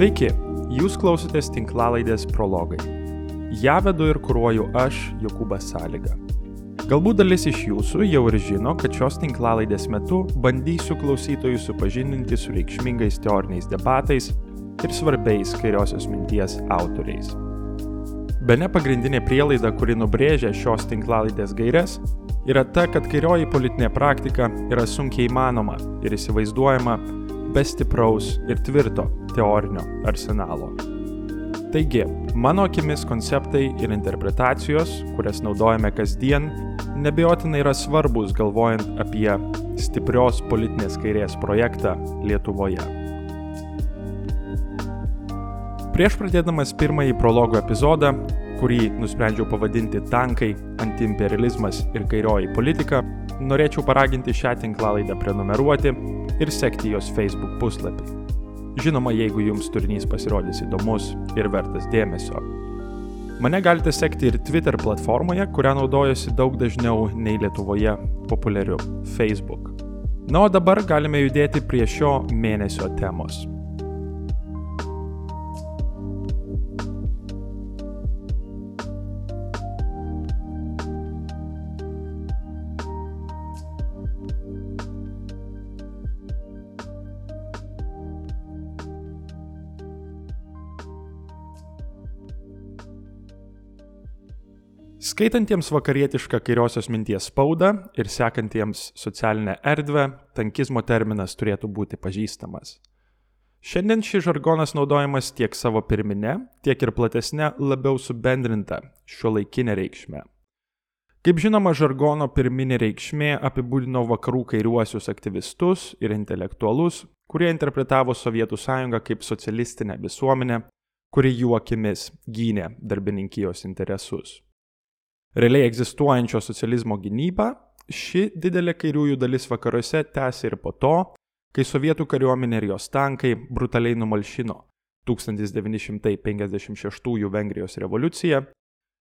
Sveiki, jūs klausotės tinklalaidės prologai. Ja vedu ir kūruoju aš, Jokūbas Sąlyga. Galbūt dalis iš jūsų jau ir žino, kad šios tinklalaidės metu bandysiu klausytojus supažindinti su reikšmingais teoriniais debatais ir svarbiais kairiosios minties autoriais. Be ne pagrindinė prielaida, kuri nubrėžia šios tinklalaidės gairias, yra ta, kad kairioji politinė praktika yra sunkiai įmanoma ir įsivaizduojama be stipraus ir tvirto teorinio arsenalo. Taigi, mano akimis konceptai ir interpretacijos, kurias naudojame kasdien, nebejotinai yra svarbus galvojant apie stiprios politinės kairės projektą Lietuvoje. Prieš pradėdamas pirmąjį prologo epizodą, kurį nusprendžiau pavadinti tankai, antiimperializmas ir kairioji politika, norėčiau paraginti šią tinklalaidę prenumeruoti ir sekti jos Facebook puslapį. Žinoma, jeigu jums turinys pasirodys įdomus ir vertas dėmesio. Mane galite sekti ir Twitter platformoje, kurią naudojuosi daug dažniau nei Lietuvoje populiariu Facebook. Na, o dabar galime judėti prie šio mėnesio temos. Skaitantiems vakarietišką kairiosios minties spaudą ir sekantiems socialinę erdvę, tankizmo terminas turėtų būti pažįstamas. Šiandien šis žargonas naudojamas tiek savo pirminė, tiek ir platesnė, labiau subendrinta šio laikinė reikšmė. Kaip žinoma, žargono pirminė reikšmė apibūdino vakarų kairiuosius aktyvistus ir intelektualus, kurie interpretavo Sovietų sąjungą kaip socialistinę visuomenę, kuri jų akimis gynė darbininkijos interesus realiai egzistuojančio socializmo gynybą, ši didelė kairiųjų dalis vakaruose tęsė ir po to, kai sovietų kariuomenė ir jos tankai brutaliai numalšino 1956 Vengrijos revoliuciją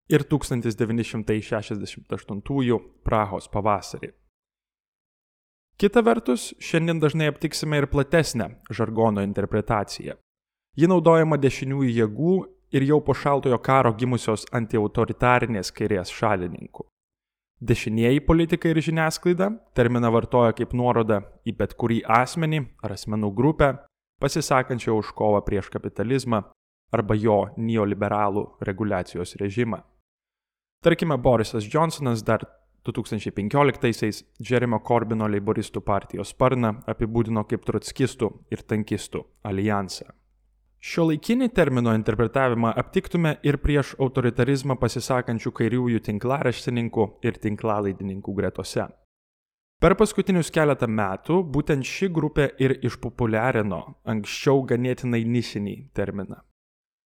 ir 1968 Prahos pavasarį. Kita vertus, šiandien dažnai aptiksime ir platesnę žargono interpretaciją. Ji naudojama dešiniųjų jėgų ir jau po šaltojo karo gimusios antiautoritarinės kairės šalininkų. Dešinieji politikai ir žiniasklaida terminą vartoja kaip nuorodą į bet kurį asmenį ar asmenų grupę, pasisakančią už kovą prieš kapitalizmą arba jo neoliberalų reguliacijos režimą. Tarkime, Borisas Johnsonas dar 2015-aisiais Jeremio Corbino leiboristų partijos sparną apibūdino kaip trotskistų ir tankistų alijansą. Šio laikinį termino interpretavimą aptiktume ir prieš autoritarizmą pasisakančių kairiųjų tinklaraštininkų ir tinklalaidininkų gretose. Per paskutinius keletą metų būtent ši grupė ir išpopuliarino anksčiau ganėtinai nišinį terminą.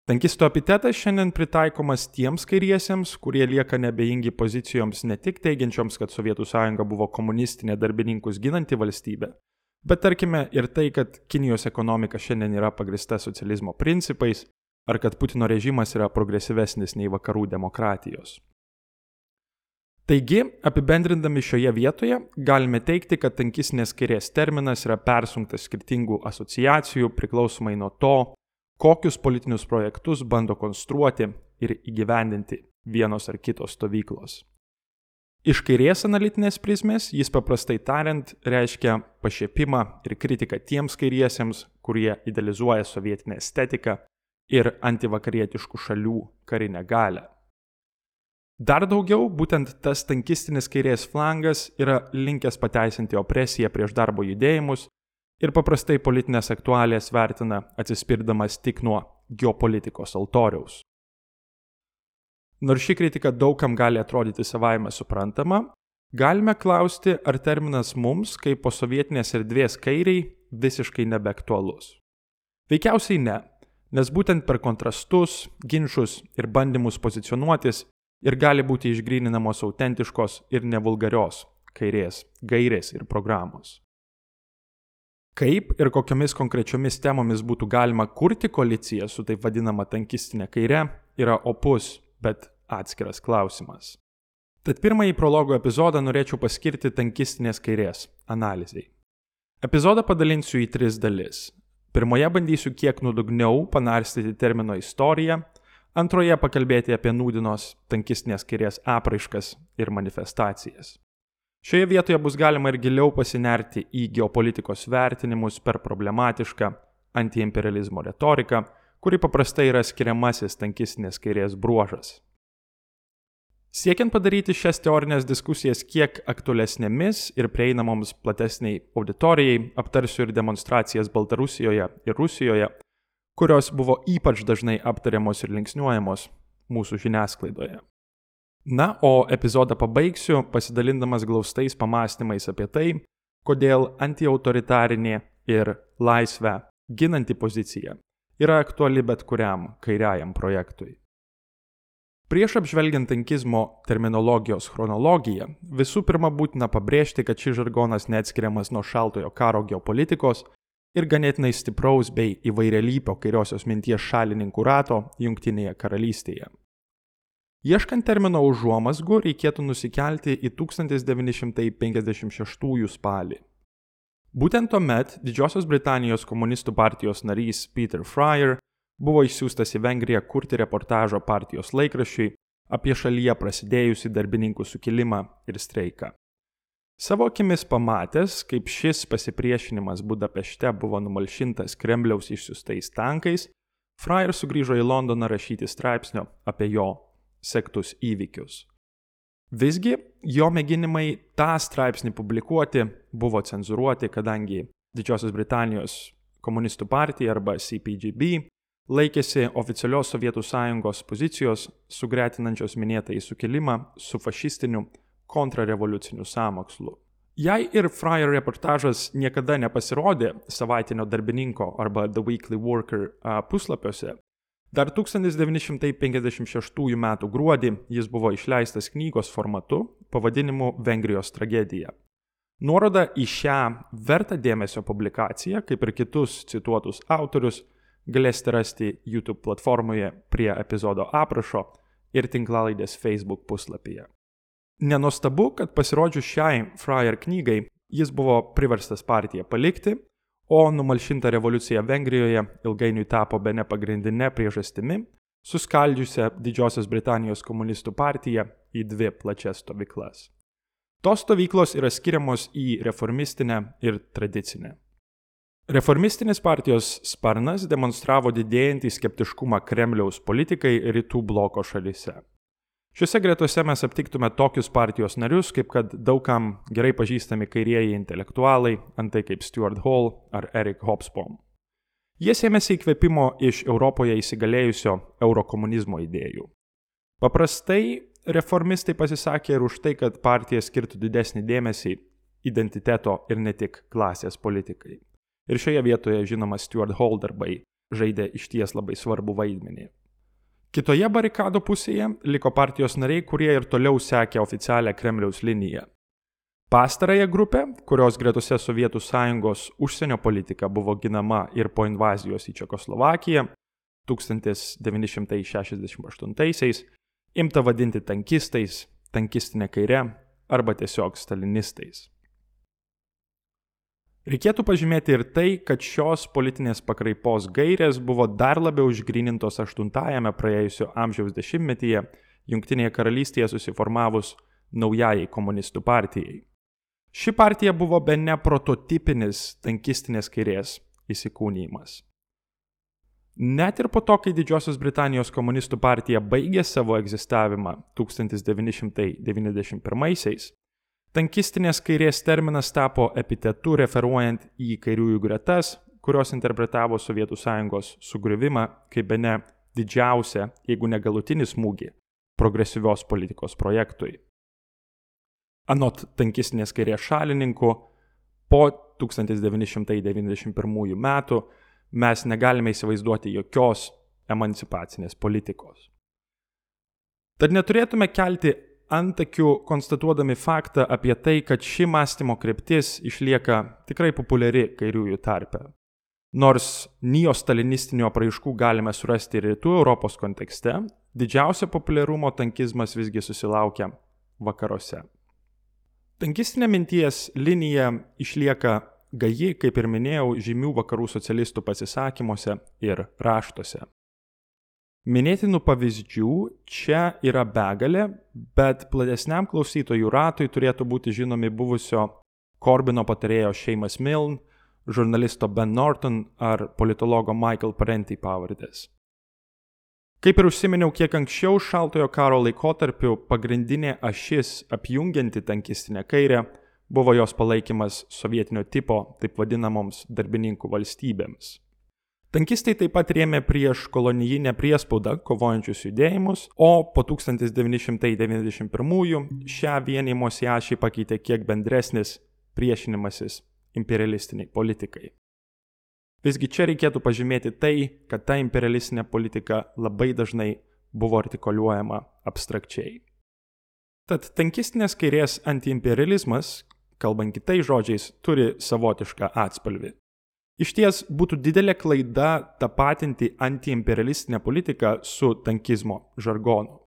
Tankistų epitetas šiandien pritaikomas tiems kairiesiems, kurie lieka nebejingi pozicijoms ne tik teigiančioms, kad Sovietų sąjunga buvo komunistinė darbininkus ginanti valstybė, Bet tarkime ir tai, kad Kinijos ekonomika šiandien yra pagrista socializmo principais, ar kad Putino režimas yra progresyvesnis nei vakarų demokratijos. Taigi, apibendrindami šioje vietoje, galime teikti, kad tankisnės kairės terminas yra persunktas skirtingų asociacijų priklausomai nuo to, kokius politinius projektus bando konstruoti ir įgyvendinti vienos ar kitos stovyklos. Iš kairės analitinės prizmės jis paprastai tariant reiškia pašiepimą ir kritiką tiems kairiesiems, kurie idealizuoja sovietinę estetiką ir antivakarietiškų šalių karinę galę. Dar daugiau, būtent tas tankistinis kairės flangas yra linkęs pateisinti opresiją prieš darbo judėjimus ir paprastai politinės aktualijas vertina atsispirdamas tik nuo geopolitikos altoriaus. Nors ši kritika daugam gali atrodyti savaime suprantama, galime klausti, ar terminas mums, kaip posovietinės erdvės kairiai, visiškai nebeaktualus. Veikiausiai ne, nes būtent per kontrastus, ginčius ir bandymus pozicionuotis ir gali būti išgryninamos autentiškos ir nevulgarios kairės gairės ir programos. Kaip ir kokiamis konkrečiomis temomis būtų galima kurti koaliciją su taip vadinama tankistinė kaire, yra opus bet atskiras klausimas. Tad pirmąjį prologo epizodą norėčiau paskirti tankistinės kairės analizai. Epizodą padalinsiu į tris dalis. Pirmoje bandysiu kiek nuodugniau panarstyti termino istoriją, antroje pakalbėti apie nūdinos tankistinės kairės apraiškas ir manifestacijas. Šioje vietoje bus galima ir giliau pasinerti į geopolitikos vertinimus per problematišką antiimperializmo retoriką, kuri paprastai yra skiriamasis tankistinės kairės bruožas. Siekiant padaryti šias teorinės diskusijas kiek aktualesnėmis ir prieinamoms platesniai auditorijai, aptarsiu ir demonstracijas Baltarusijoje ir Rusijoje, kurios buvo ypač dažnai aptariamos ir linksniuojamos mūsų žiniasklaidoje. Na, o epizodą pabaigsiu pasidalindamas glaustais pamastymais apie tai, kodėl antiautoritarinė ir laisvę ginanti pozicija yra aktuali bet kuriam kairiajam projektui. Prieš apžvelgiant tankizmo terminologijos chronologiją, visų pirma būtina pabrėžti, kad šis žargonas neatskiriamas nuo šaltojo karo geopolitikos ir ganėtinai stipraus bei įvairialypio kairiosios minties šalininkų rato Junktinėje karalystėje. Ieškant termino užuomasgų, reikėtų nusikelti į 1956 spalį. Būtent tuomet Didžiosios Britanijos komunistų partijos narys Peter Fryer buvo išsiųstas į Vengriją kurti reportažo partijos laikraščiui apie šalyje prasidėjusį darbininkų sukilimą ir streiką. Savo akimis pamatęs, kaip šis pasipriešinimas Budapešte buvo numalšintas Kremliaus išsiustais tankais, Fryer sugrįžo į Londoną rašyti straipsnio apie jo sektus įvykius. Visgi jo mėginimai tą straipsnį publikuoti buvo cenzuruoti, kadangi Didžiosios Britanijos komunistų partija arba CPGB laikėsi oficialios Sovietų sąjungos pozicijos, sugretinančios minėtąjį sukilimą su fašistiniu kontrarevoliuciniu sąmokslu. Jei ir Fryer reportažas niekada nepasirodė savaitinio darbininko arba The Weekly Worker puslapiuose, dar 1956 m. gruodį jis buvo išleistas knygos formatu pavadinimu Vengrijos tragedija. Nuoroda į šią vertą dėmesio publikaciją, kaip ir kitus cituotus autorius, galėsite rasti YouTube platformoje prie epizodo aprašo ir tinklalaidės Facebook puslapyje. Nenuostabu, kad pasirodžius šiai Fryer knygai jis buvo priverstas partiją palikti, o numalšinta revoliucija Vengrijoje ilgainiui tapo be ne pagrindinė priežastimi, suskaldžiusią Didžiosios Britanijos komunistų partiją į dvi plačias stovyklas. Tos stovyklos yra skiriamos į reformistinę ir tradicinę. Reformistinis partijos sparnas demonstravo didėjantį skeptiškumą Kremliaus politikai rytų bloko šalyse. Šiuose gretose mes aptiktume tokius partijos narius, kaip kad daugam gerai pažįstami kairieji intelektualai, antai kaip Stuart Hall ar Eric Hobsbawm. Jie sėmėsi įkvėpimo iš Europoje įsigalėjusio eurokomunizmo idėjų. Paprastai reformistai pasisakė ir už tai, kad partija skirtų didesnį dėmesį identiteto ir ne tik klasės politikai. Ir šioje vietoje, žinoma, Stuart Hall darbai žaidė išties labai svarbu vaidmenį. Kitoje barikado pusėje liko partijos nariai, kurie ir toliau sekė oficialią Kremliaus liniją. Pastarąją grupę, kurios gretose Sovietų sąjungos užsienio politika buvo ginama ir po invazijos į Čekoslovakiją 1968-aisiais, imta vadinti tankistais, tankistinė kaire arba tiesiog stalinistais. Reikėtų pažymėti ir tai, kad šios politinės pakraipos gairės buvo dar labiau išgrinintos 8-ame praėjusio amžiaus dešimtmetyje Junktinėje karalystėje susiformavus naujajai komunistų partijai. Ši partija buvo be ne prototipinis tankistinės kairės įsikūnymas. Net ir po to, kai Didžiosios Britanijos komunistų partija baigė savo egzistavimą 1991-aisiais, Tankistinės kairės terminas tapo epitetu referuojant į kairiųjų gretas, kurios interpretavo Sovietų sąjungos sugriuvimą kaip be ne didžiausią, jeigu ne galutinį smūgį progresyvios politikos projektui. Anot tankistinės kairės šalininkų, po 1991 metų mes negalime įsivaizduoti jokios emancipacinės politikos. Tad neturėtume kelti antakių konstatuodami faktą apie tai, kad ši mąstymo kryptis išlieka tikrai populiari kairiųjų tarpe. Nors neostalinistinių apraiškų galime surasti ir rytų Europos kontekste, didžiausio populiarumo tankizmas visgi susilaukia vakaruose. Tankistinė minties linija išlieka gaji, kaip ir minėjau, žymių vakarų socialistų pasisakymuose ir raštuose. Minėtinų pavyzdžių čia yra begalė, bet platesniam klausytojų ratui turėtų būti žinomi buvusio Korbino patarėjo Šeimas Milne, žurnalisto Ben Norton ar politologo Michael Parenti pavardės. Kaip ir užsiminiau kiek anksčiau, šaltojo karo laikotarpiu pagrindinė ašis apjungianti tankistinę kairę buvo jos palaikymas sovietinio tipo, taip vadinamoms darbininkų valstybėms. Tankistai taip pat rėmė prieš kolonijinę priespaudą kovojančius judėjimus, o po 1991-ųjų šią vienimosi ašį pakeitė kiek bendresnis priešinimasis imperialistiniai politikai. Visgi čia reikėtų pažymėti tai, kad ta imperialistinė politika labai dažnai buvo artikuliuojama abstrakčiai. Tad tankistinės kairės antiimperializmas, kalbant kitais žodžiais, turi savotišką atspalvį. Iš ties būtų didelė klaida tapatinti antiimperialistinę politiką su tankizmo žargonu.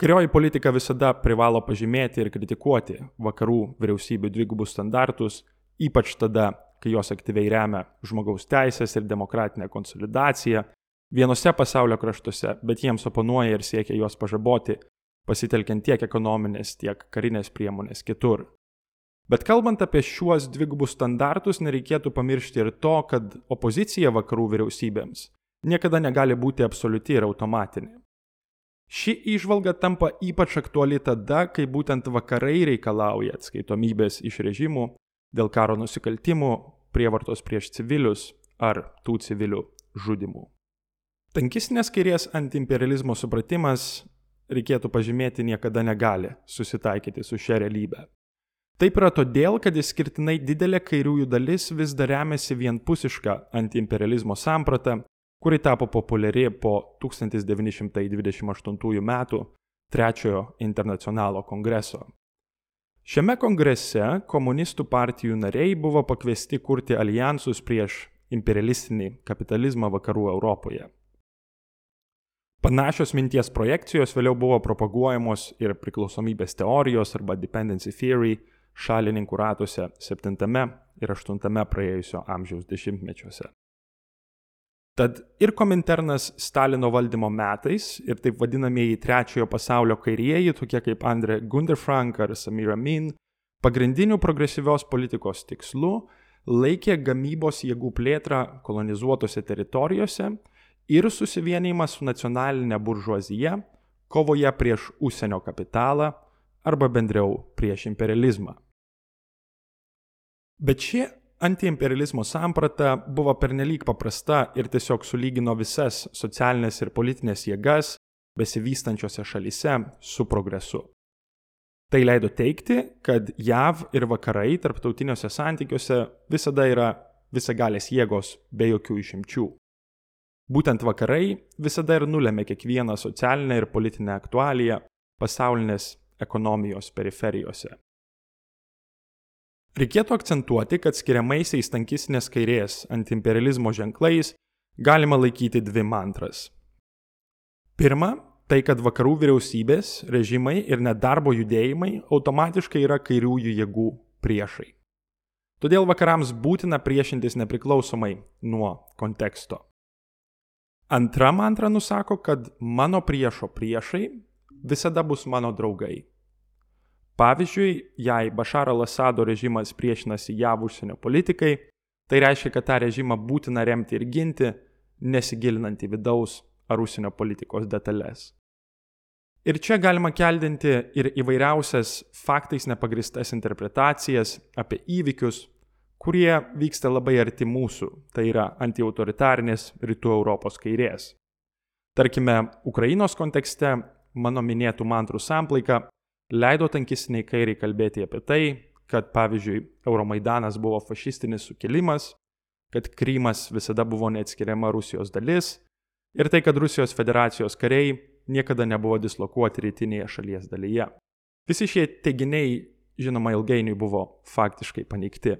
Kairioji politika visada privalo pažymėti ir kritikuoti vakarų vyriausybių dvigubus standartus, ypač tada, kai jos aktyviai remia žmogaus teisės ir demokratinę konsolidaciją vienose pasaulio kraštuose, bet jiems oponuoja ir siekia juos pažaboti, pasitelkiant tiek ekonominės, tiek karinės priemonės kitur. Bet kalbant apie šiuos dvigubus standartus, nereikėtų pamiršti ir to, kad opozicija vakarų vyriausybėms niekada negali būti absoliuti ir automatinė. Ši išvalga tampa ypač aktuali tada, kai būtent vakarai reikalauja atskaitomybės iš režimų dėl karo nusikaltimų, prievartos prieš civilius ar tų civilių žudimų. Tankistinės kairės antiimperializmo supratimas, reikėtų pažymėti, niekada negali susitaikyti su šia realybė. Taip yra todėl, kad išskirtinai didelė kairiųjų dalis vis dar remiasi vienpusišką antiimperializmo sampratą, kuri tapo populiari po 1928 m. Trečiojo internacionalo kongreso. Šiame kongrese komunistų partijų nariai buvo pakviesti kurti alijansus prieš imperialistinį kapitalizmą vakarų Europoje. Panašios minties projekcijos vėliau buvo propaguojamos ir priklausomybės teorijos arba dependency theory šalininkų ratuose 7 ir 8 praėjusio amžiaus dešimtmečiuose. Tad ir Kominternas Stalino valdymo metais ir taip vadinamieji trečiojo pasaulio kairieji, tokie kaip Andre Gunderfrank ar Samir Amin, pagrindiniu progresyvios politikos tikslu laikė gamybos jėgų plėtrą kolonizuotose teritorijose ir susivienimą su nacionalinė buržuazija kovoje prieš užsienio kapitalą arba bendriau prieš imperializmą. Bet šie antiimperializmo samprata buvo pernelyg paprasta ir tiesiog sulygino visas socialinės ir politinės jėgas besivystančiose šalyse su progresu. Tai leido teikti, kad JAV ir vakarai tarptautiniuose santykiuose visada yra visagalės jėgos be jokių išimčių. Būtent vakarai visada ir nulėmė kiekvieną socialinę ir politinę aktualiją pasaulinės ekonomijos periferijose. Reikėtų akcentuoti, kad skiriamaisiais tankistinės kairės antiimperializmo ženklais galima laikyti dvi mantras. Pirma, tai kad vakarų vyriausybės, režimai ir nedarbo judėjimai automatiškai yra kairiųjų jėgų priešai. Todėl vakarams būtina priešintis nepriklausomai nuo konteksto. Antra mantra nusako, kad mano priešo priešai visada bus mano draugai. Pavyzdžiui, jei Bašaro Lasado režimas priešinasi JAV užsienio politikai, tai reiškia, kad tą režimą būtina remti ir ginti, nesigilinant į vidaus ar užsienio politikos detalės. Ir čia galima keldinti ir įvairiausias faktais nepagristas interpretacijas apie įvykius, kurie vyksta labai arti mūsų, tai yra antiautoritarinės rytų Europos kairės. Tarkime, Ukrainos kontekste mano minėtų mantrų samplaika leido tankistiniai kairiai kalbėti apie tai, kad pavyzdžiui Euromaidanas buvo fašistinis sukilimas, kad Krymas visada buvo neatskiriama Rusijos dalis ir tai, kad Rusijos federacijos kariai niekada nebuvo dislokuoti rytinėje šalies dalyje. Visi šie teiginiai, žinoma, ilgainiui buvo faktiškai paneigti.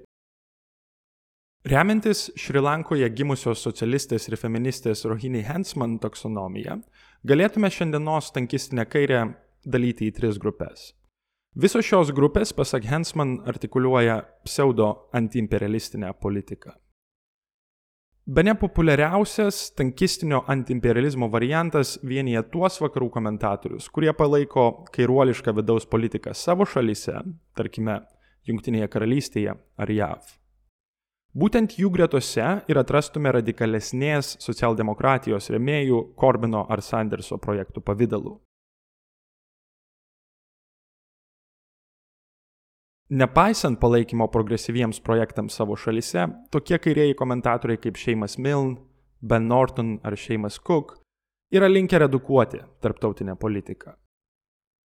Remiantis Šrilankoje gimusios socialistės ir feministės Rohini Hensman taksonomija, galėtume šiandienos tankistinę kairę dalyti į tris grupės. Visos šios grupės, pasak Hensman, artikuliuoja pseudo antiimperialistinę politiką. Be nepopuliariausias tankistinio antiimperializmo variantas vienyje tuos vakarų komentatorius, kurie palaiko kairuolišką vidaus politiką savo šalyse, tarkime, Junktinėje karalystėje ar JAV. Būtent jų gretose ir atrastume radikalesnės socialdemokratijos remėjų Korbino ar Sanderso projektų pavydalu. Nepaisant palaikymo progresyviems projektams savo šalise, tokie kairieji komentatoriai kaip Šeimas Milne, Ben Norton ar Šeimas Cook yra linkę redukuoti tarptautinę politiką.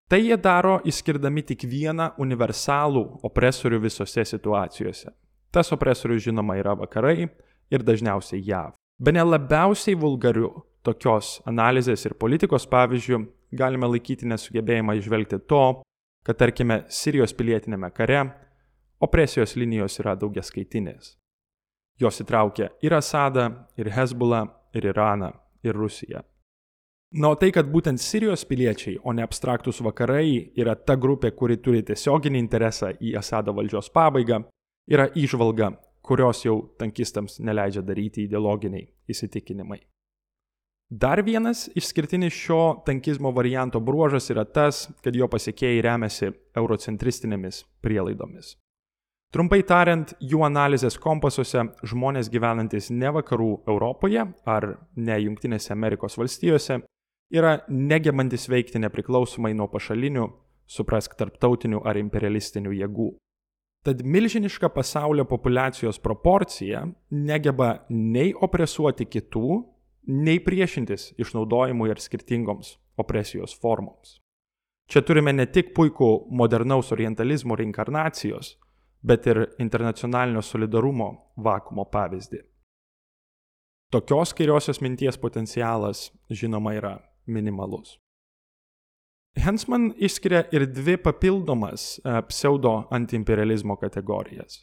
Tai jie daro įskirdami tik vieną universalų opresorių visose situacijose. Tas opresorius žinoma yra vakarai ir dažniausiai JAV. Be ne labiausiai vulgariu tokios analizės ir politikos pavyzdžių galime laikyti nesugebėjimą išvelgti to, kad tarkime Sirijos pilietinėme kare opresijos linijos yra daugiaskaitinės. Jos įtraukia ir Asadą, ir Hezbollah, ir Iraną, ir Rusiją. Na, o tai, kad būtent Sirijos piliečiai, o ne abstraktus vakarai, yra ta grupė, kuri turi tiesioginį interesą į Asado valdžios pabaigą, yra išvalga, kurios jau tankistams neleidžia daryti ideologiniai įsitikinimai. Dar vienas išskirtinis šio tankizmo varianto bruožas yra tas, kad jo pasiekėjai remiasi eurocentristinėmis prielaidomis. Trumpai tariant, jų analizės kompasuose žmonės gyvenantis ne vakarų Europoje ar ne Junktinėse Amerikos valstijose yra negebantis veikti nepriklausomai nuo pašalinių, suprask tarptautinių ar imperialistinių jėgų. Tad milžiniška pasaulio populacijos proporcija negeba nei opresuoti kitų, nei priešintis išnaudojimui ir skirtingoms opresijos formoms. Čia turime ne tik puikų modernaus orientalizmo reinkarnacijos, bet ir internacionalinio solidarumo vakumo pavyzdį. Tokios kairiosios minties potencialas, žinoma, yra minimalus. Hensman išskiria ir dvi papildomas e, pseudo antiimperializmo kategorijas.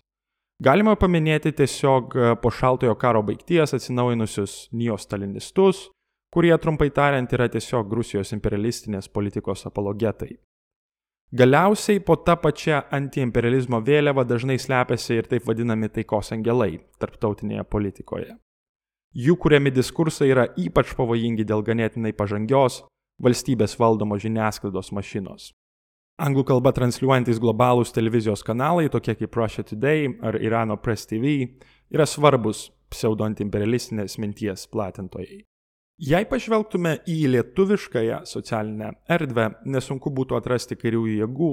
Galima paminėti tiesiog e, po šaltojo karo baigties atsinaujinusius neostalinistus, kurie trumpai tariant yra tiesiog Rusijos imperialistinės politikos apologetai. Galiausiai po tą pačią antiimperializmo vėliavą dažnai slepiasi ir taip vadinami taikos angelai tarptautinėje politikoje. Jų kuriami diskursai yra ypač pavojingi dėl ganėtinai pažangios valstybės valdomos žiniasklaidos mašinos. Anglų kalba transliuojantis globalūs televizijos kanalai, tokie kaip Russia Today ar Irano Press TV, yra svarbus pseudoantiimperialistinės minties platintojai. Jei pažvelgtume į lietuviškąją socialinę erdvę, nesunku būtų atrasti kairiųjų jėgų,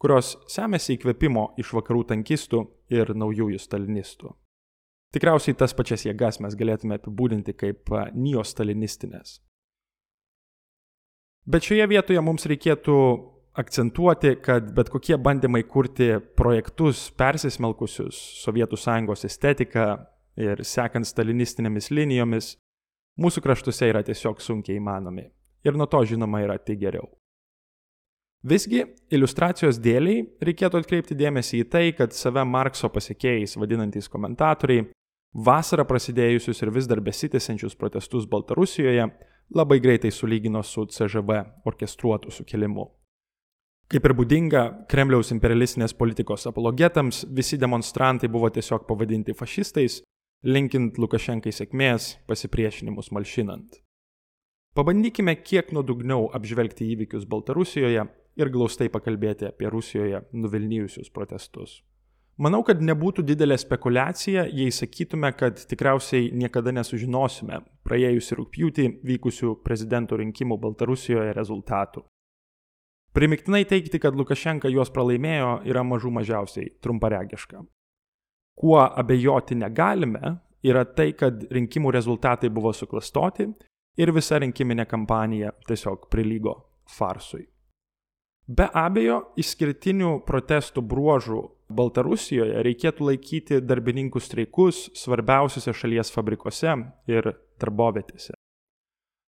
kurios semėsi įkvėpimo iš vakarų tankistų ir naujųjų stalinistų. Tikriausiai tas pačias jėgas mes galėtume apibūdinti kaip neostalinistinės. Bet šioje vietoje mums reikėtų akcentuoti, kad bet kokie bandymai kurti projektus persismelkusius Sovietų sąjungos estetiką ir sekant stalinistinėmis linijomis, mūsų kraštuose yra tiesiog sunkiai įmanomi. Ir nuo to, žinoma, yra tik geriau. Visgi, iliustracijos dėliai reikėtų atkreipti dėmesį į tai, kad save Markso pasiekėjais vadinantys komentatoriai vasarą prasidėjusius ir vis dar besitęsiančius protestus Baltarusijoje labai greitai sulygino su CŽV orkestruotu sukilimu. Kaip ir būdinga Kremliaus imperialistinės politikos apologetams, visi demonstrantai buvo tiesiog pavadinti fašistais, linkint Lukašenkai sėkmės, pasipriešinimus malšinant. Pabandykime kiek nuodugniau apžvelgti įvykius Baltarusijoje ir glaustai pakalbėti apie Rusijoje nuvilnijusius protestus. Manau, kad nebūtų didelė spekulacija, jei sakytume, kad tikriausiai niekada nesužinosime praėjusį rūpjūtį vykusių prezidento rinkimų Baltarusijoje rezultatų. Primiktinai teikti, kad Lukašenka juos pralaimėjo, yra mažų mažiausiai trumparegiška. Kuo abejoti negalime, yra tai, kad rinkimų rezultatai buvo suklastoti ir visa rinkiminė kampanija tiesiog prilygo farsui. Be abejo, išskirtinių protestų bruožų Baltarusijoje reikėtų laikyti darbininkų streikus svarbiausiose šalies fabrikuose ir darbovietėse.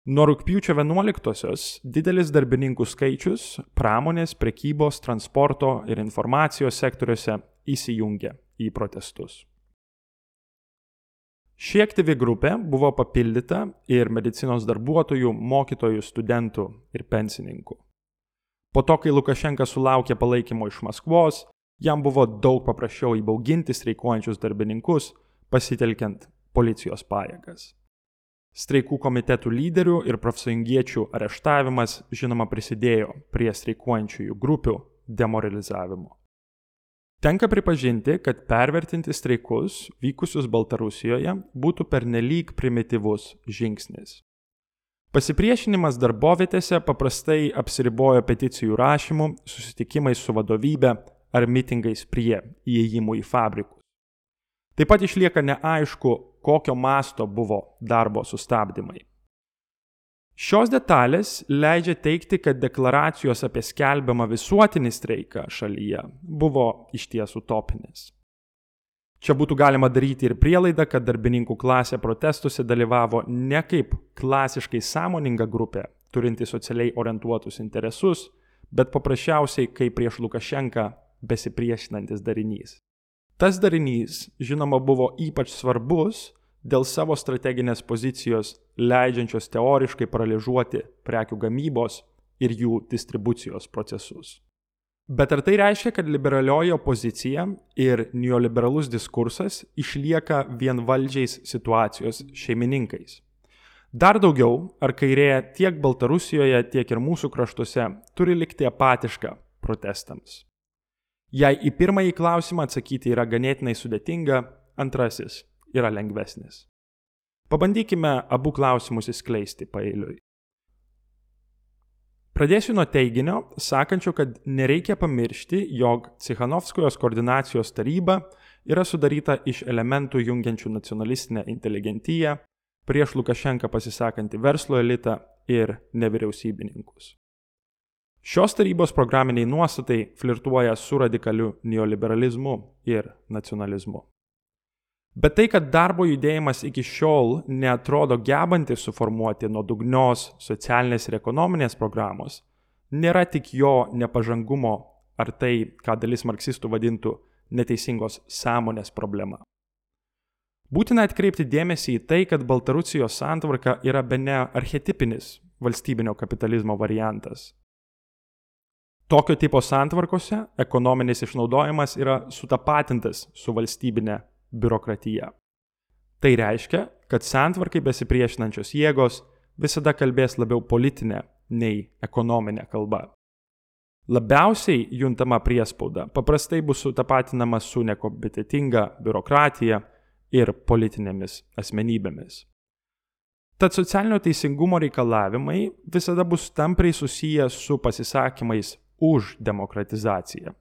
Nuo rūpjūčio 11-osios didelis darbininkų skaičius pramonės, prekybos, transporto ir informacijos sektoriuose įsijungė į protestus. Ši aktyvi grupė buvo papildyta ir medicinos darbuotojų, mokytojų, studentų ir pensininkų. Po to, kai Lukašenka sulaukė palaikymo iš Maskvos, jam buvo daug paprasčiau įbauginti streikuojančius darbininkus, pasitelkiant policijos pajėgas. Streikų komitetų lyderių ir profsąjungiečių areštavimas, žinoma, prisidėjo prie streikuojančiųjų grupių demoralizavimo. Tenka pripažinti, kad pervertinti streikus vykusius Baltarusijoje būtų pernelyg primityvus žingsnis. Pasipriešinimas darbovietėse paprastai apsiribojo peticijų rašymu, susitikimais su vadovybė ar mitingais prie įėjimų į fabrikus. Taip pat išlieka neaišku, kokio masto buvo darbo sustabdymai. Šios detalės leidžia teikti, kad deklaracijos apie skelbiamą visuotinį streiką šalyje buvo išties utopinis. Čia būtų galima daryti ir prielaidą, kad darbininkų klasė protestuose dalyvavo ne kaip klasiškai sąmoninga grupė, turinti socialiai orientuotus interesus, bet paprasčiausiai kaip prieš Lukašenką besipriešinantis darinys. Tas darinys, žinoma, buvo ypač svarbus dėl savo strateginės pozicijos, leidžiančios teoriškai paralyžuoti prekių gamybos ir jų distribucijos procesus. Bet ar tai reiškia, kad liberalioji opozicija ir neoliberalus diskursas išlieka vienvaldžiais situacijos šeimininkais? Dar daugiau, ar kairė tiek Baltarusijoje, tiek ir mūsų kraštuose turi likti apatiška protestams? Jei į pirmąjį klausimą atsakyti yra ganėtinai sudėtinga, antrasis yra lengvesnis. Pabandykime abu klausimus įskleisti paeiliui. Pradėsiu nuo teiginio, sakančio, kad nereikia pamiršti, jog Cichanovskojos koordinacijos taryba yra sudaryta iš elementų jungiančių nacionalistinę inteligentiją, prieš Lukašenką pasisakantį verslo elitą ir nevyriausybininkus. Šios tarybos programiniai nuostatai flirtuoja su radikaliu neoliberalizmu ir nacionalizmu. Bet tai, kad darbo judėjimas iki šiol netrodo gebantis suformuoti nuodugnios socialinės ir ekonominės programos, nėra tik jo nepažangumo ar tai, ką dalis marksistų vadintų neteisingos sąmonės problema. Būtina atkreipti dėmesį į tai, kad Baltarusijos santvarka yra be ne archetipinis valstybinio kapitalizmo variantas. Tokio tipo santvarkose ekonominis išnaudojimas yra sutapatintas su valstybinė biurokratija. Tai reiškia, kad santvarkai besipriešinančios jėgos visada kalbės labiau politinė nei ekonominė kalba. Labiausiai juntama priespauda paprastai bus sutapatinama su nekompetitinga biurokratija ir politinėmis asmenybėmis. Tad socialinio teisingumo reikalavimai visada bus tampriai susiję su pasisakymais už demokratizaciją.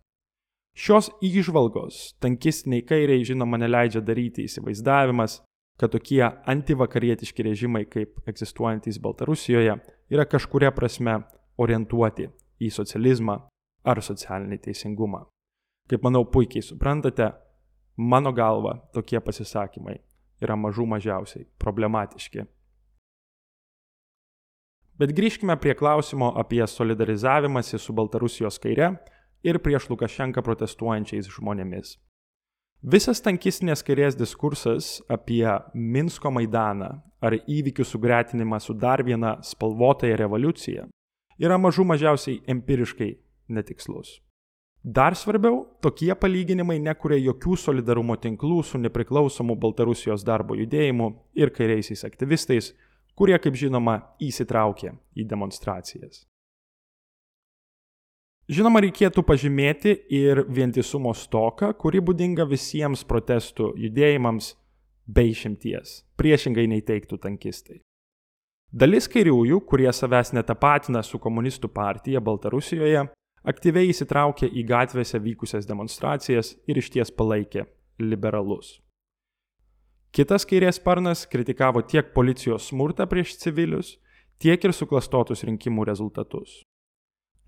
Šios įžvalgos tankistiniai kairiai žinoma neleidžia daryti įsivaizdavimas, kad tokie antivakarietiški režimai kaip egzistuojantys Baltarusijoje yra kažkuria prasme orientuoti į socializmą ar socialinį teisingumą. Kaip manau puikiai suprantate, mano galva tokie pasisakymai yra mažų mažiausiai problematiški. Bet grįžkime prie klausimo apie solidarizavimąsi su Baltarusijos kaire ir prieš Lukašenką protestuojančiais žmonėmis. Visas tankistinės kairės diskursas apie Minsko Maidaną ar įvykių sugretinimą su dar viena spalvotąją revoliucija yra mažų mažiausiai empiriškai netikslus. Dar svarbiau, tokie palyginimai nekuria jokių solidarumo tinklų su nepriklausomu Baltarusijos darbo judėjimu ir kairiaisiais aktyvistais, kurie, kaip žinoma, įsitraukė į demonstracijas. Žinoma, reikėtų pažymėti ir vientisumo stoką, kuri būdinga visiems protestų judėjimams be išimties, priešingai nei teiktų tankistai. Dalis kairiųjų, kurie savęs netapatina su komunistų partija Baltarusijoje, aktyviai įsitraukė į gatvėse vykusias demonstracijas ir išties palaikė liberalus. Kitas kairės sparnas kritikavo tiek policijos smurtą prieš civilius, tiek ir suklastotus rinkimų rezultatus.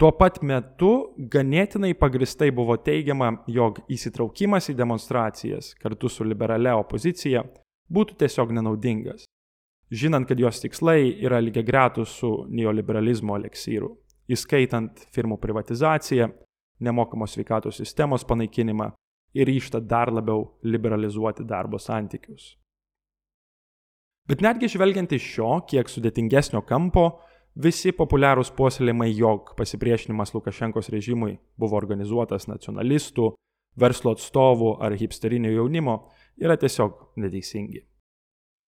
Tuo pat metu ganėtinai pagristai buvo teigiama, jog įsitraukimas į demonstracijas kartu su liberalia opozicija būtų tiesiog nenaudingas, žinant, kad jos tikslai yra lygiai gretus su neoliberalizmo eleksyru, įskaitant firmų privatizaciją, nemokamos sveikatos sistemos panaikinimą ir ryštą dar labiau liberalizuoti darbo santykius. Bet netgi žvelgiant iš šio, kiek sudėtingesnio kampo, visi populiarūs puoselėjimai, jog pasipriešinimas Lukašenkos režimui buvo organizuotas nacionalistų, verslo atstovų ar hipsterinio jaunimo, yra tiesiog neteisingi.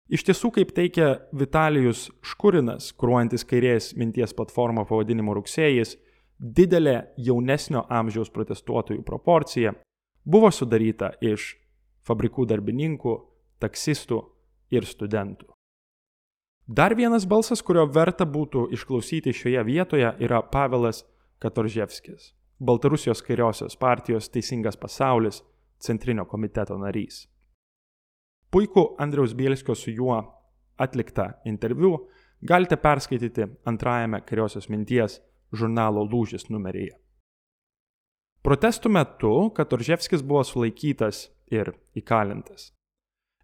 Iš tiesų, kaip teikia Vitalijus Škurinas, kruojantis kairės minties platformą pavadinimu rugsėjais, didelė jaunesnio amžiaus protestuotojų proporcija buvo sudaryta iš fabrikų darbininkų, taksistų ir studentų. Dar vienas balsas, kurio verta būtų išklausyti šioje vietoje, yra Pavelas Katorževskis, Baltarusijos kairiosios partijos Teisingas pasaulis centrinio komiteto narys. Puikų Andriaus Bielskio su juo atliktą interviu galite perskaityti antrajame kairiosios minties žurnalo Lūžis numeryje. Protestų metu Katorževskis buvo sulaikytas ir įkalintas.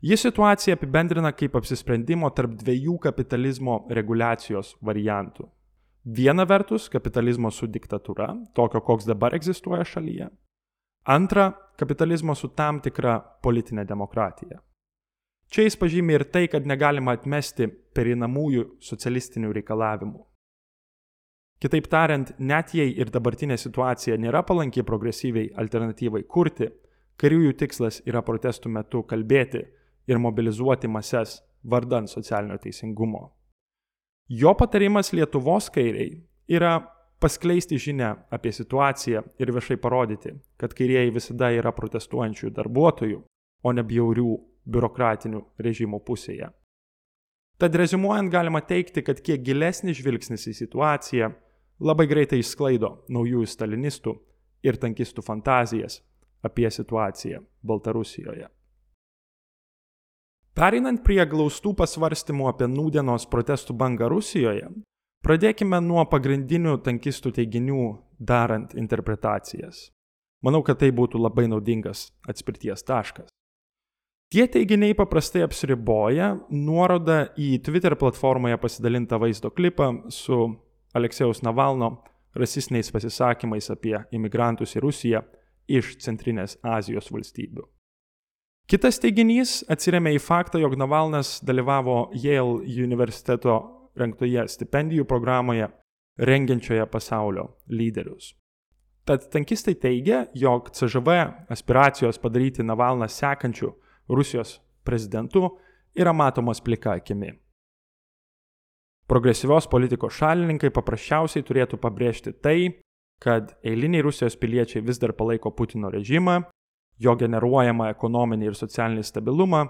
Jis situaciją apibendrina kaip apsisprendimo tarp dviejų kapitalizmo reguliacijos variantų. Viena vertus kapitalizmo su diktatūra, tokio koks dabar egzistuoja šalyje. Antra kapitalizmo su tam tikra politinė demokratija. Čia jis pažymė ir tai, kad negalima atmesti perinamųjų socialistinių reikalavimų. Kitaip tariant, net jei ir dabartinė situacija nėra palanki progresyviai alternatyvai kurti, kariųjų tikslas yra protestų metu kalbėti ir mobilizuoti mases vardan socialinio teisingumo. Jo patarimas Lietuvos kairiai yra paskleisti žinę apie situaciją ir viešai parodyti, kad kairieji visada yra protestuojančių darbuotojų, o ne bjaurių biurokratinių režimų pusėje. Tad rezumuojant galima teikti, kad kiek gilesnis žvilgsnis į situaciją labai greitai išsklaido naujųjų stalinistų ir tankistų fantazijas apie situaciją Baltarusijoje. Pereinant prie glaustų pasvarstymų apie nūdienos protestų bangą Rusijoje, pradėkime nuo pagrindinių tankistų teiginių darant interpretacijas. Manau, kad tai būtų labai naudingas atspirties taškas. Tie teiginiai paprastai apsiriboja nuoroda į Twitter platformoje pasidalintą vaizdo klipą su Aleksėjaus Navalno rasistiniais pasisakymais apie imigrantus į Rusiją iš Centrinės Azijos valstybių. Kitas teiginys atsiriamė į faktą, jog Navalnas dalyvavo Yale universiteto rengtoje stipendijų programoje rengiančioje pasaulio lyderius. Tad tankistai teigia, jog CŽV aspiracijos padaryti Navalną sekančių Rusijos prezidentu yra matomos plika akimi. Progresyvios politikos šalininkai paprasčiausiai turėtų pabrėžti tai, kad eiliniai Rusijos piliečiai vis dar palaiko Putino režimą, jo generuojamą ekonominį ir socialinį stabilumą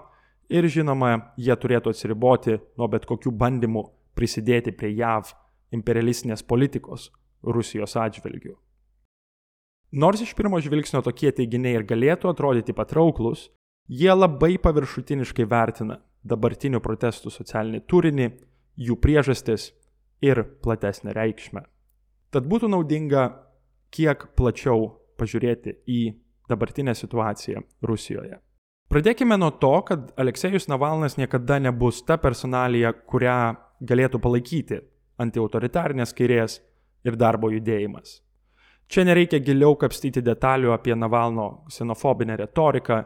ir žinoma, jie turėtų atsiriboti nuo bet kokių bandymų prisidėti prie JAV imperialistinės politikos Rusijos atžvilgių. Nors iš pirmo žvilgsnio tokie teiginiai ir galėtų atrodyti patrauklus, jie labai paviršutiniškai vertina dabartinių protestų socialinį turinį jų priežastis ir platesnę reikšmę. Tad būtų naudinga kiek plačiau pažiūrėti į dabartinę situaciją Rusijoje. Pradėkime nuo to, kad Aleksejus Navalnas niekada nebus ta personalija, kurią galėtų palaikyti antiautoritarnės kairės ir darbo judėjimas. Čia nereikia giliau kapstyti detalių apie Navalno ksenofobinę retoriką,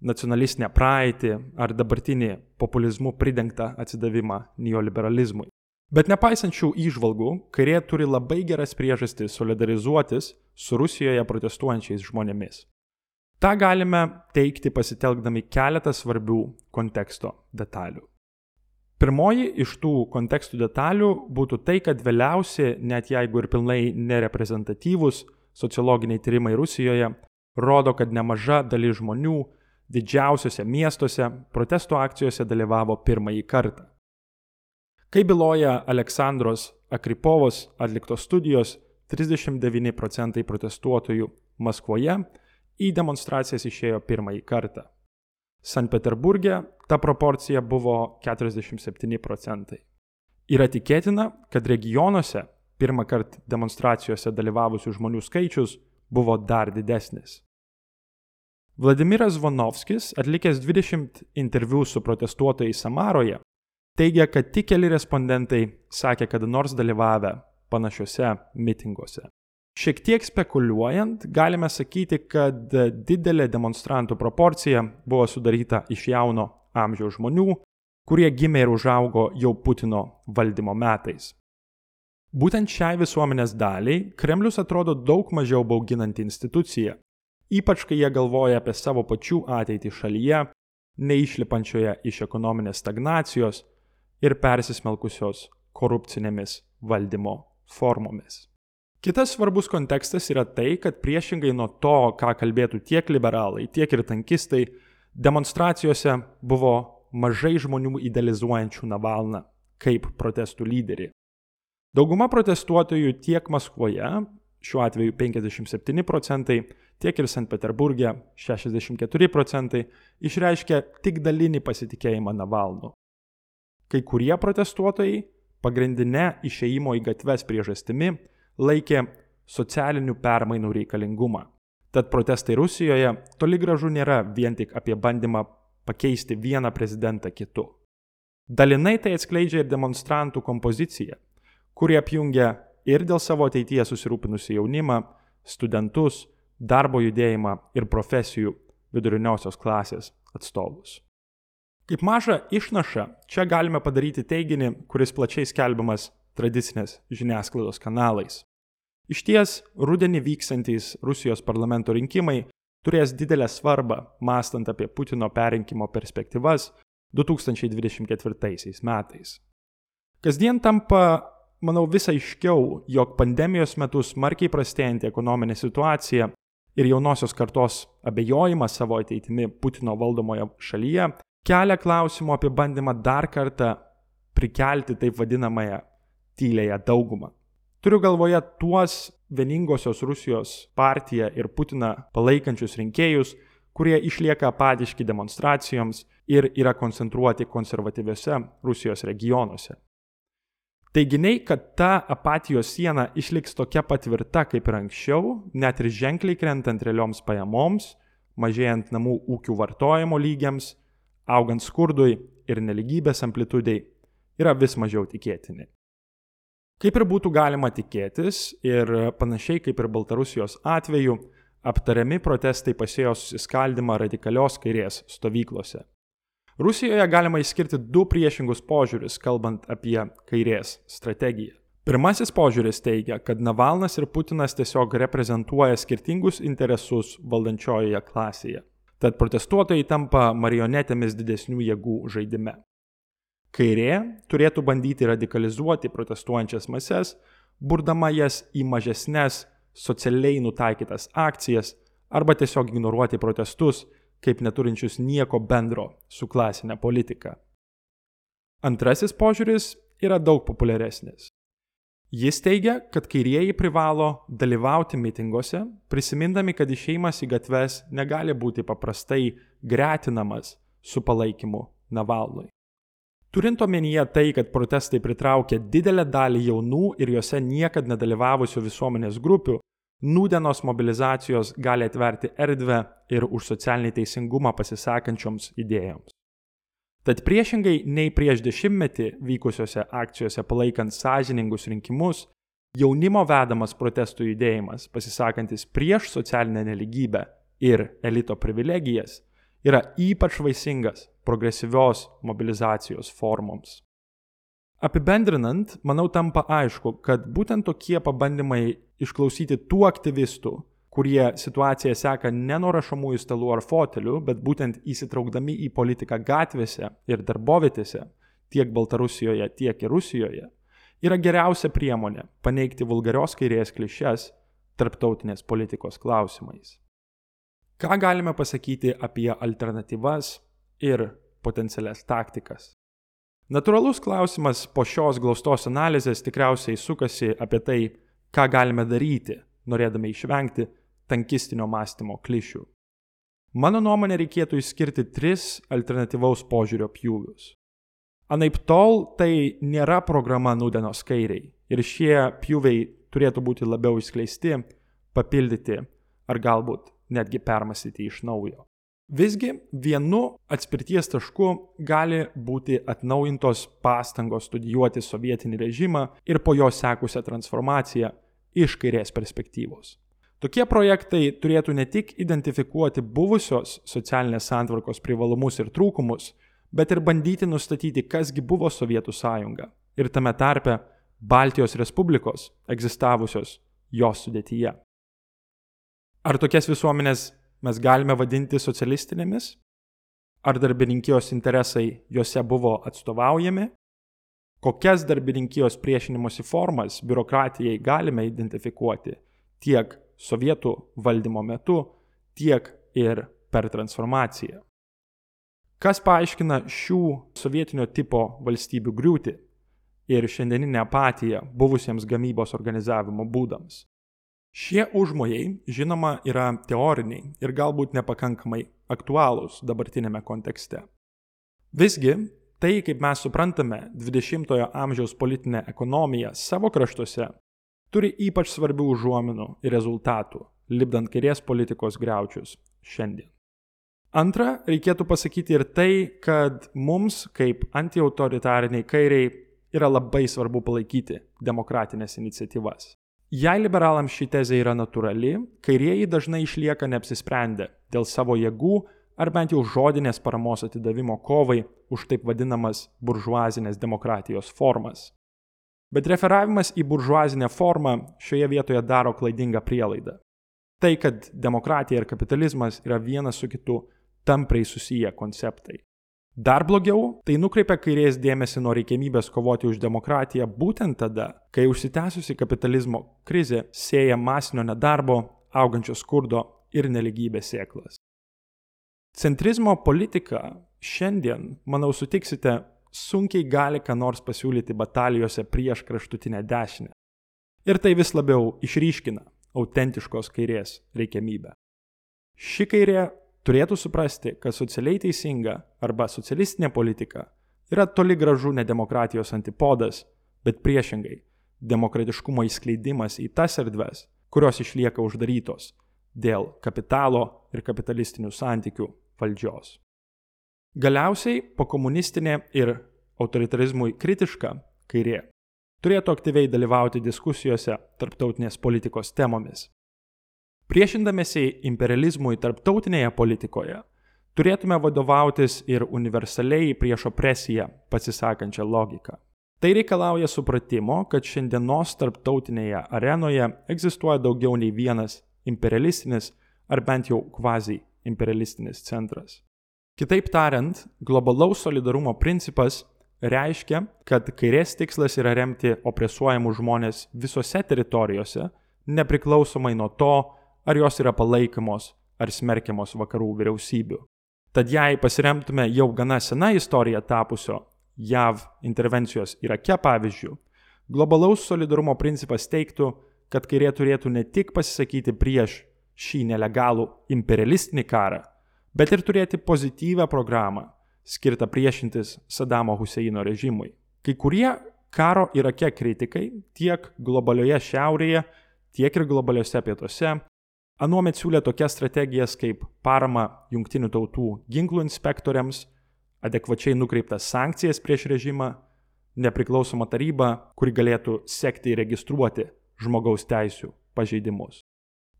nacionalistinę praeitį ar dabartinį populizmu pridengtą atsidavimą neoliberalizmui. Bet nepaisant šių įžvalgų, kairė turi labai geras priežastis solidarizuotis su Rusijoje protestuojančiais žmonėmis. Ta galime teikti pasitelkdami keletą svarbių konteksto detalių. Pirmoji iš tų kontekstų detalių būtų tai, kad vėliausiai, net jeigu ir pilnai nereprezentatyvūs sociologiniai tyrimai Rusijoje, rodo, kad nemaža dalis žmonių didžiausiuose miestuose protesto akcijose dalyvavo pirmąjį kartą. Kaip byloja Aleksandros Akripovos atliktos studijos, 39 procentai protestuotojų Maskvoje į demonstracijas išėjo pirmąjį kartą. Sankt Peterburgė ta proporcija buvo 47 procentai. Yra tikėtina, kad regionuose pirmą kartą demonstracijose dalyvavusių žmonių skaičius buvo dar didesnis. Vladimiras Vonovskis, atlikęs 20 interviu su protestuotojais Samaroje, teigia, kad tik keli respondentai sakė kada nors dalyvavę panašiuose mitinguose. Šiek tiek spekuliuojant, galime sakyti, kad didelė demonstrantų proporcija buvo sudaryta iš jauno amžiaus žmonių, kurie gimė ir užaugo jau Putino valdymo metais. Būtent šiai visuomenės daliai Kremlius atrodo daug mažiau bauginanti institucija, ypač kai jie galvoja apie savo pačių ateitį šalyje, neišlipančioje iš ekonominės stagnacijos ir persismelkusios korupcinėmis valdymo formomis. Kitas svarbus kontekstas yra tai, kad priešingai nuo to, ką kalbėtų tiek liberalai, tiek ir tankistai, demonstracijose buvo mažai žmonių idealizuojančių Navalną kaip protestų lyderį. Dauguma protestuotojų tiek Maskvoje, šiuo atveju 57 procentai, tiek ir St. Peterburgė 64 procentai, išreiškė tik dalinį pasitikėjimą Navalnu. Kai kurie protestuotojai pagrindinė išeimo į gatves priežastimi laikė socialinių permainų reikalingumą. Tad protestai Rusijoje toli gražu nėra vien tik apie bandymą pakeisti vieną prezidentą kitu. Dalinai tai atskleidžia ir demonstrantų kompozicija, kuri apjungia ir dėl savo ateityje susirūpinusi jaunimą, studentus, darbo judėjimą ir profesijų viduriniosios klasės atstovus. Kaip mažą išnašą, čia galime padaryti teiginį, kuris plačiai skelbiamas tradicinės žiniasklaidos kanalais. Iš ties, rudenį vyksantys Rusijos parlamento rinkimai turės didelę svarbą, mąstant apie Putino perrinkimo perspektyvas 2024 metais. Kasdien tampa, manau, vis aiškiau, jog pandemijos metu smarkiai prastėjanti ekonominė situacija ir jaunosios kartos abejojimas savo ateitimi Putino valdomoje šalyje kelia klausimų apie bandymą dar kartą prikelti taip vadinamąją tylėją daugumą. Turiu galvoje tuos vieningosios Rusijos partiją ir Putiną palaikančius rinkėjus, kurie išlieka apatiški demonstracijoms ir yra koncentruoti konservatyviuose Rusijos regionuose. Teiginiai, kad ta apatijos siena išliks tokia patvirta kaip ir anksčiau, net ir ženkliai krentant realioms pajamoms, mažėjant namų ūkių vartojimo lygiams, augant skurdui ir neligybės amplitudei, yra vis mažiau tikėtini. Kaip ir būtų galima tikėtis ir panašiai kaip ir Baltarusijos atveju, aptariami protestai pasėjo susiskaldimą radikalios kairės stovyklose. Rusijoje galima išskirti du priešingus požiūrius, kalbant apie kairės strategiją. Pirmasis požiūris teigia, kad Navalnas ir Putinas tiesiog reprezentuoja skirtingus interesus valdančiojoje klasėje. Tad protestuotojai tampa marionetėmis didesnių jėgų žaidime. Kairė turėtų bandyti radikalizuoti protestuojančias mases, burdama jas į mažesnės, socialiai nutaikytas akcijas arba tiesiog ignoruoti protestus kaip neturinčius nieko bendro su klasinė politika. Antrasis požiūris yra daug populiaresnis. Jis teigia, kad kairieji privalo dalyvauti mitinguose, prisimindami, kad išeimas į gatves negali būti paprastai gretinamas su palaikymu Navalnui. Turint omenyje tai, kad protestai pritraukia didelę dalį jaunų ir juose niekada nedalyvavusių visuomenės grupių, nūdienos mobilizacijos gali atverti erdvę ir už socialinį teisingumą pasisakančioms idėjoms. Tad priešingai nei prieš dešimtmetį vykusiose akcijose palaikant sąžiningus rinkimus, jaunimo vedamas protestų judėjimas, pasisakantis prieš socialinę neligybę ir elito privilegijas, yra ypač vaisingas progresyvios mobilizacijos formoms. Apibendrinant, manau tampa aišku, kad būtent tokie pabandymai išklausyti tų aktyvistų, kurie situaciją seka ne nuo rašomųjų stalų ar fotelių, bet būtent įsitraukdami į politiką gatvėse ir darbovietėse, tiek Baltarusijoje, tiek ir Rusijoje, yra geriausia priemonė paneigti vulgarios kairės klišes tarptautinės politikos klausimais. Ką galime pasakyti apie alternatyvas ir potencialias taktikas? Natūralus klausimas po šios glaustos analizės tikriausiai sukasi apie tai, ką galime daryti, norėdami išvengti tankistinio mąstymo klišių. Mano nuomonė reikėtų išskirti tris alternatyvaus požiūrio pjūvius. Anaip tol tai nėra programa nudenos kairiai ir šie pjūviai turėtų būti labiau išskleisti, papildyti ar galbūt netgi permastyti iš naujo. Visgi vienu atspirties tašku gali būti atnaujintos pastangos studijuoti sovietinį režimą ir po jo sekusią transformaciją iš kairės perspektyvos. Tokie projektai turėtų ne tik identifikuoti buvusios socialinės santvarkos privalumus ir trūkumus, bet ir bandyti nustatyti, kasgi buvo Sovietų sąjunga ir tame tarpe Baltijos Respublikos egzistavusios jos sudėtyje. Ar tokias visuomenės mes galime vadinti socialistinėmis? Ar darbininkijos interesai juose buvo atstovaujami? Kokias darbininkijos priešinimosi formas biurokratijai galime identifikuoti tiek sovietų valdymo metu, tiek ir per transformaciją? Kas paaiškina šių sovietinio tipo valstybių griūtį ir šiandieninę apatiją buvusiems gamybos organizavimo būdams? Šie užmojai, žinoma, yra teoriniai ir galbūt nepakankamai aktualūs dabartinėme kontekste. Visgi, tai, kaip mes suprantame 20-ojo amžiaus politinę ekonomiją savo kraštuose, turi ypač svarbių užuominų ir rezultatų, lipdant kairės politikos greučius šiandien. Antra, reikėtų pasakyti ir tai, kad mums, kaip antiautoritariniai kairiai, yra labai svarbu palaikyti demokratinės iniciatyvas. Jei liberalams ši tezė yra natūrali, kairieji dažnai išlieka neapsisprendę dėl savo jėgų ar bent jau žodinės paramos atidavimo kovai už taip vadinamas buržuazinės demokratijos formas. Bet referavimas į buržuazinę formą šioje vietoje daro klaidingą prielaidą. Tai, kad demokratija ir kapitalizmas yra vienas su kitu tampriai susiję konceptai. Dar blogiau, tai nukreipia kairės dėmesį nuo reikėmybės kovoti už demokratiją būtent tada, kai užsitęsusi kapitalizmo krizė sėja masinio nedarbo, augančio skurdo ir neligybės sėklas. Centrizmo politika šiandien, manau, sutiksite, sunkiai gali ką nors pasiūlyti batalijose prieš kraštutinę dešinę. Ir tai vis labiau išryškina autentiškos kairės reikiamybę. Ši kairė turėtų suprasti, kad socialiai teisinga arba socialistinė politika yra toli gražu ne demokratijos antipodas, bet priešingai - demokratiškumo įskleidimas į tas erdves, kurios išlieka uždarytos dėl kapitalo ir kapitalistinių santykių valdžios. Galiausiai pokomunistinė ir autoritarizmui kritiška kairė turėtų aktyviai dalyvauti diskusijose tarptautinės politikos temomis. Priešindamėsi imperializmui tarptautinėje politikoje, turėtume vadovautis ir universaliai prieš opresiją pasisakančią logiką. Tai reikalauja supratimo, kad šiandienos tarptautinėje arenoje egzistuoja daugiau nei vienas imperialistinis ar bent jau kvazi imperialistinis centras. Kitaip tariant, globalaus solidarumo principas reiškia, kad kairės tikslas yra remti opresuojamus žmonės visose teritorijose, nepriklausomai nuo to, ar jos yra palaikomos ar smerkiamos vakarų vyriausybių. Tad jei pasiremtume jau gana sena istorija tapusio JAV intervencijos Irake pavyzdžių, globalaus solidarumo principas teiktų, kad kairė turėtų ne tik pasisakyti prieš šį nelegalų imperialistinį karą, bet ir turėti pozityvę programą, skirtą priešintis Sadamo Huseino režimui. Kai kurie karo Irake kritikai tiek globalioje šiaurėje, tiek ir globaliuose pietuose Anuomet siūlė tokias strategijas kaip parama jungtinių tautų ginklų inspektoriams, adekvačiai nukreiptas sankcijas prieš režimą, nepriklausoma taryba, kuri galėtų sekti ir registruoti žmogaus teisų pažeidimus.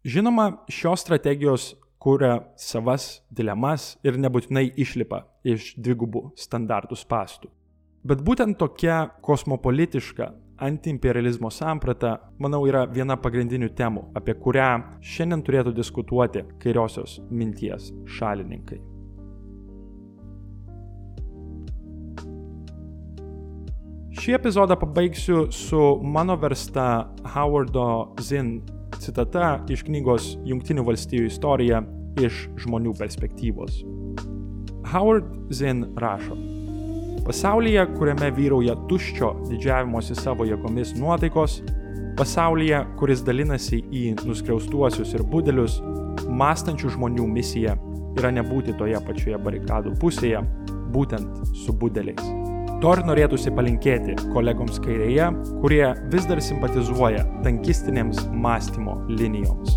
Žinoma, šios strategijos kuria savas dilemas ir nebūtinai išlipa iš dvigubų standartų spastų. Bet būtent tokia kosmopolitiška antiimperializmo samprata, manau, yra viena pagrindinių temų, apie kurią šiandien turėtų diskutuoti kairiosios minties šalininkai. Šį epizodą pabaigsiu su mano versta Howardo Zinn citata iš knygos Junktinių valstybių istorija iš žmonių perspektyvos. Howard Zinn rašo, Pasaulyje, kuriame vyrauja tuščio didžiavimosi savo jėgomis nuotaikos, pasaulyje, kuris dalinasi į nuskriaustuosius ir budelius, mąstančių žmonių misija yra nebūti toje pačioje barikadų pusėje, būtent su budeliais. To ir norėtųsi palinkėti kolegoms kairėje, kurie vis dar simpatizuoja tankistinėms mąstymo linijoms.